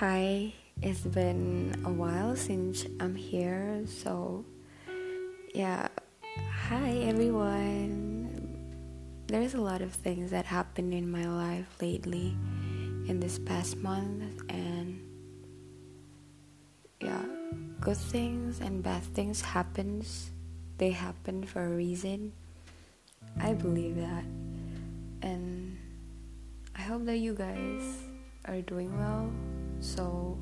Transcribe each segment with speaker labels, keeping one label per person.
Speaker 1: Hi, it's been a while since I'm here, so yeah, hi everyone. There's a lot of things that happened in my life lately in this past month, and yeah, good things and bad things happens. They happen for a reason. I believe that, and I hope that you guys are doing well. So,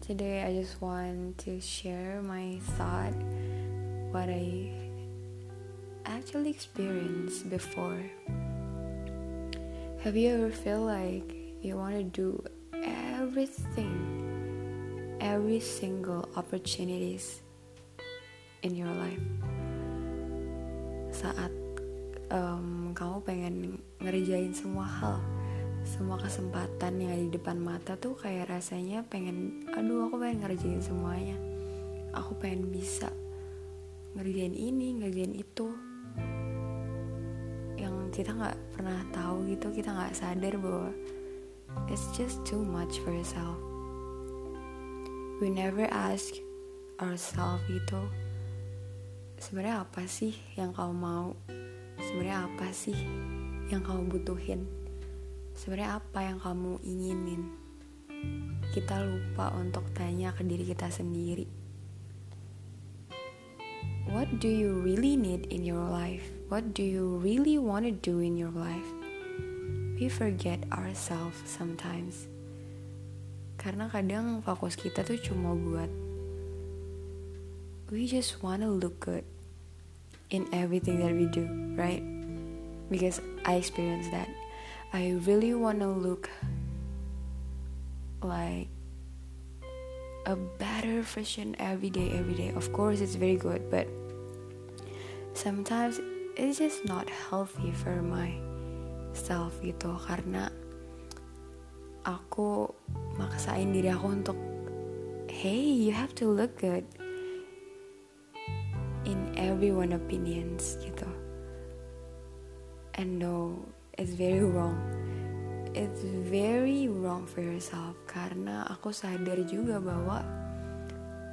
Speaker 1: today I just want to share my thought, what I actually experienced before. Have you ever feel like you want to do everything, every single opportunities in your life? Saat um, kamu pengen ngerjain semua hal semua kesempatan yang ada di depan mata tuh kayak rasanya pengen aduh aku pengen ngerjain semuanya. Aku pengen bisa ngerjain ini ngerjain itu. Yang kita nggak pernah tahu gitu kita nggak sadar bahwa it's just too much for yourself. We never ask ourselves gitu sebenarnya apa sih yang kamu mau? Sebenarnya apa sih yang kamu butuhin sebenarnya apa yang kamu inginin? Kita lupa untuk tanya ke diri kita sendiri. What do you really need in your life? What do you really want to do in your life? We forget ourselves sometimes. Karena kadang fokus kita tuh cuma buat we just wanna look good in everything that we do right? Because I experienced that I really wanna look like a better version every day, every day. Of course, it's very good, but sometimes it's just not healthy for myself gitu karena aku maksain diri aku untuk hey you have to look good in everyone opinions gitu and no it's very wrong. It's very wrong for yourself. Karena aku sadar juga bahwa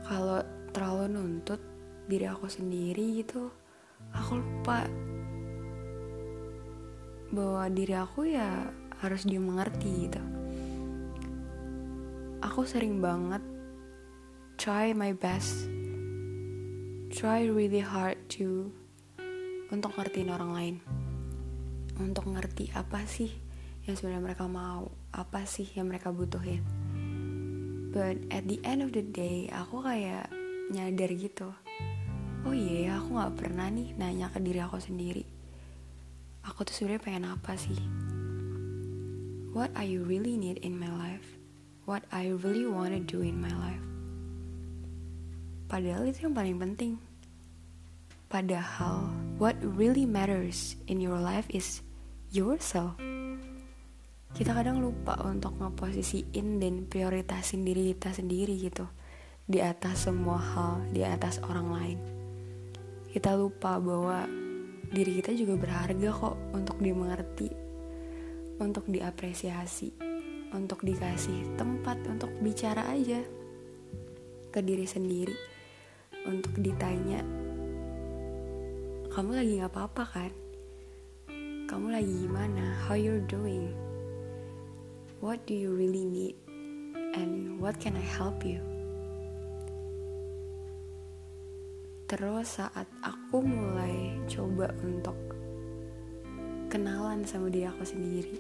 Speaker 1: kalau terlalu nuntut diri aku sendiri gitu aku lupa bahwa diri aku ya harus dimengerti gitu. Aku sering banget try my best try really hard to untuk ngertiin orang lain untuk ngerti apa sih yang sebenarnya mereka mau, apa sih yang mereka butuhin. But at the end of the day, aku kayak nyadar gitu. Oh iya, yeah, aku nggak pernah nih nanya ke diri aku sendiri. Aku tuh sebenarnya pengen apa sih? What I really need in my life? What I really wanna do in my life? Padahal itu yang paling penting. Padahal, what really matters in your life is yourself. Kita kadang lupa untuk ngeposisiin dan prioritasin diri kita sendiri gitu di atas semua hal, di atas orang lain. Kita lupa bahwa diri kita juga berharga kok untuk dimengerti, untuk diapresiasi, untuk dikasih tempat untuk bicara aja ke diri sendiri, untuk ditanya, kamu lagi gak apa-apa kan? Kamu lagi gimana, how you're doing, what do you really need, and what can I help you. Terus saat aku mulai coba untuk kenalan sama diri aku sendiri,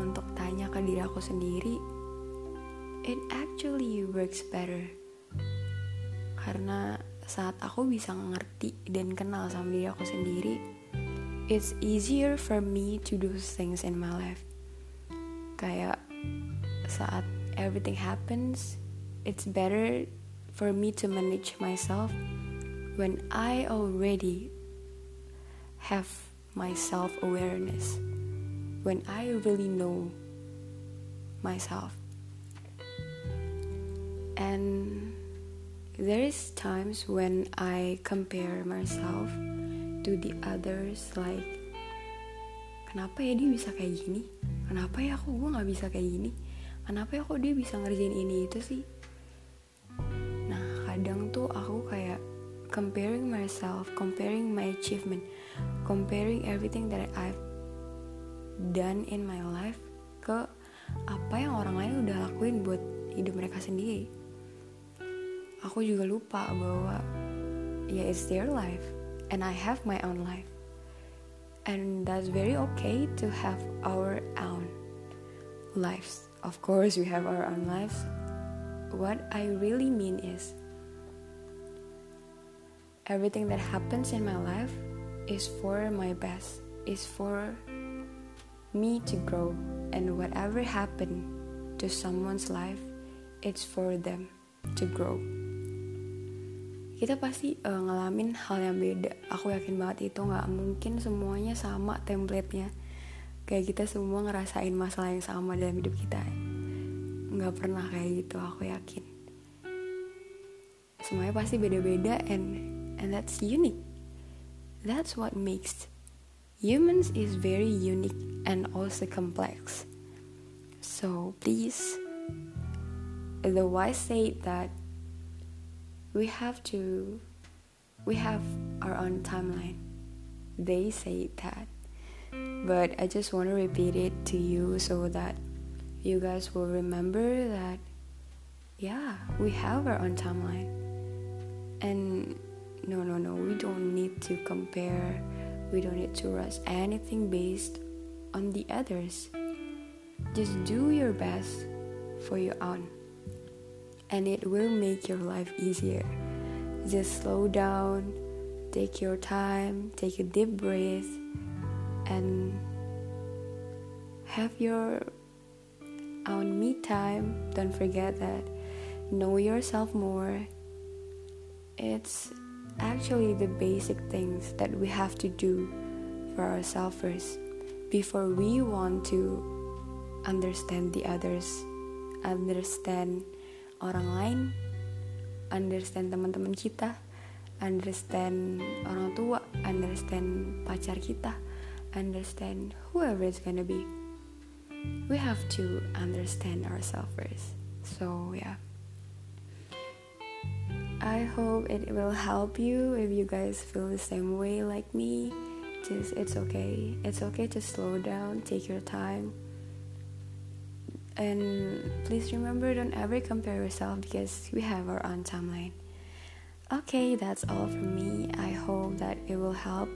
Speaker 1: untuk tanya ke diri aku sendiri, it actually works better. Karena saat aku bisa ngerti dan kenal sama diri aku sendiri, it's easier for me to do things in my life. Kayak saat everything happens, it's better for me to manage myself when I already have my self awareness, when I really know myself. And there is times when I compare myself to the others like kenapa ya dia bisa kayak gini? Kenapa ya aku gue nggak bisa kayak gini? Kenapa ya kok dia bisa ngerjain ini itu sih? Nah kadang tuh aku kayak comparing myself comparing my achievement comparing everything that I've done in my life ke apa yang orang lain udah lakuin buat hidup mereka sendiri. Aku juga lupa bahwa ya it's their life and I have my own life. And that's very okay to have our own lives. Of course we have our own lives. What I really mean is everything that happens in my life is for my best is for me to grow, and whatever happened to someone's life, it's for them to grow. Kita pasti uh, ngalamin hal yang beda. Aku yakin banget itu nggak mungkin semuanya sama template-nya. Kayak kita semua ngerasain masalah yang sama dalam hidup kita. Nggak pernah kayak gitu, aku yakin. Semuanya pasti beda-beda and and that's unique. That's what makes humans is very unique and also complex. So please, the wise say that we have to, we have our own timeline. They say that, but I just want to repeat it to you so that you guys will remember that, yeah, we have our own timeline, and no, no, no, we don't need to compare we don't need to rush anything based on the others. Just do your best for your own, and it will make your life easier. Just slow down, take your time, take a deep breath, and have your own me time. Don't forget that. Know yourself more. It's actually the basic things that we have to do for ourselves first before we want to understand the others, understand orang lain, understand teman-teman kita, understand orang tua, understand pacar kita, understand whoever it's gonna be. We have to understand ourselves first. So yeah. I hope it will help you if you guys feel the same way like me. Just it's okay. It's okay to slow down, take your time. And please remember don't ever compare yourself because we have our own timeline. Okay, that's all from me. I hope that it will help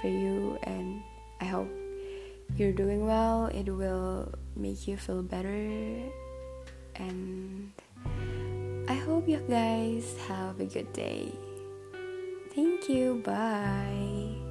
Speaker 1: for you and I hope you're doing well. It will make you feel better and I hope you guys have a good day. Thank you. Bye.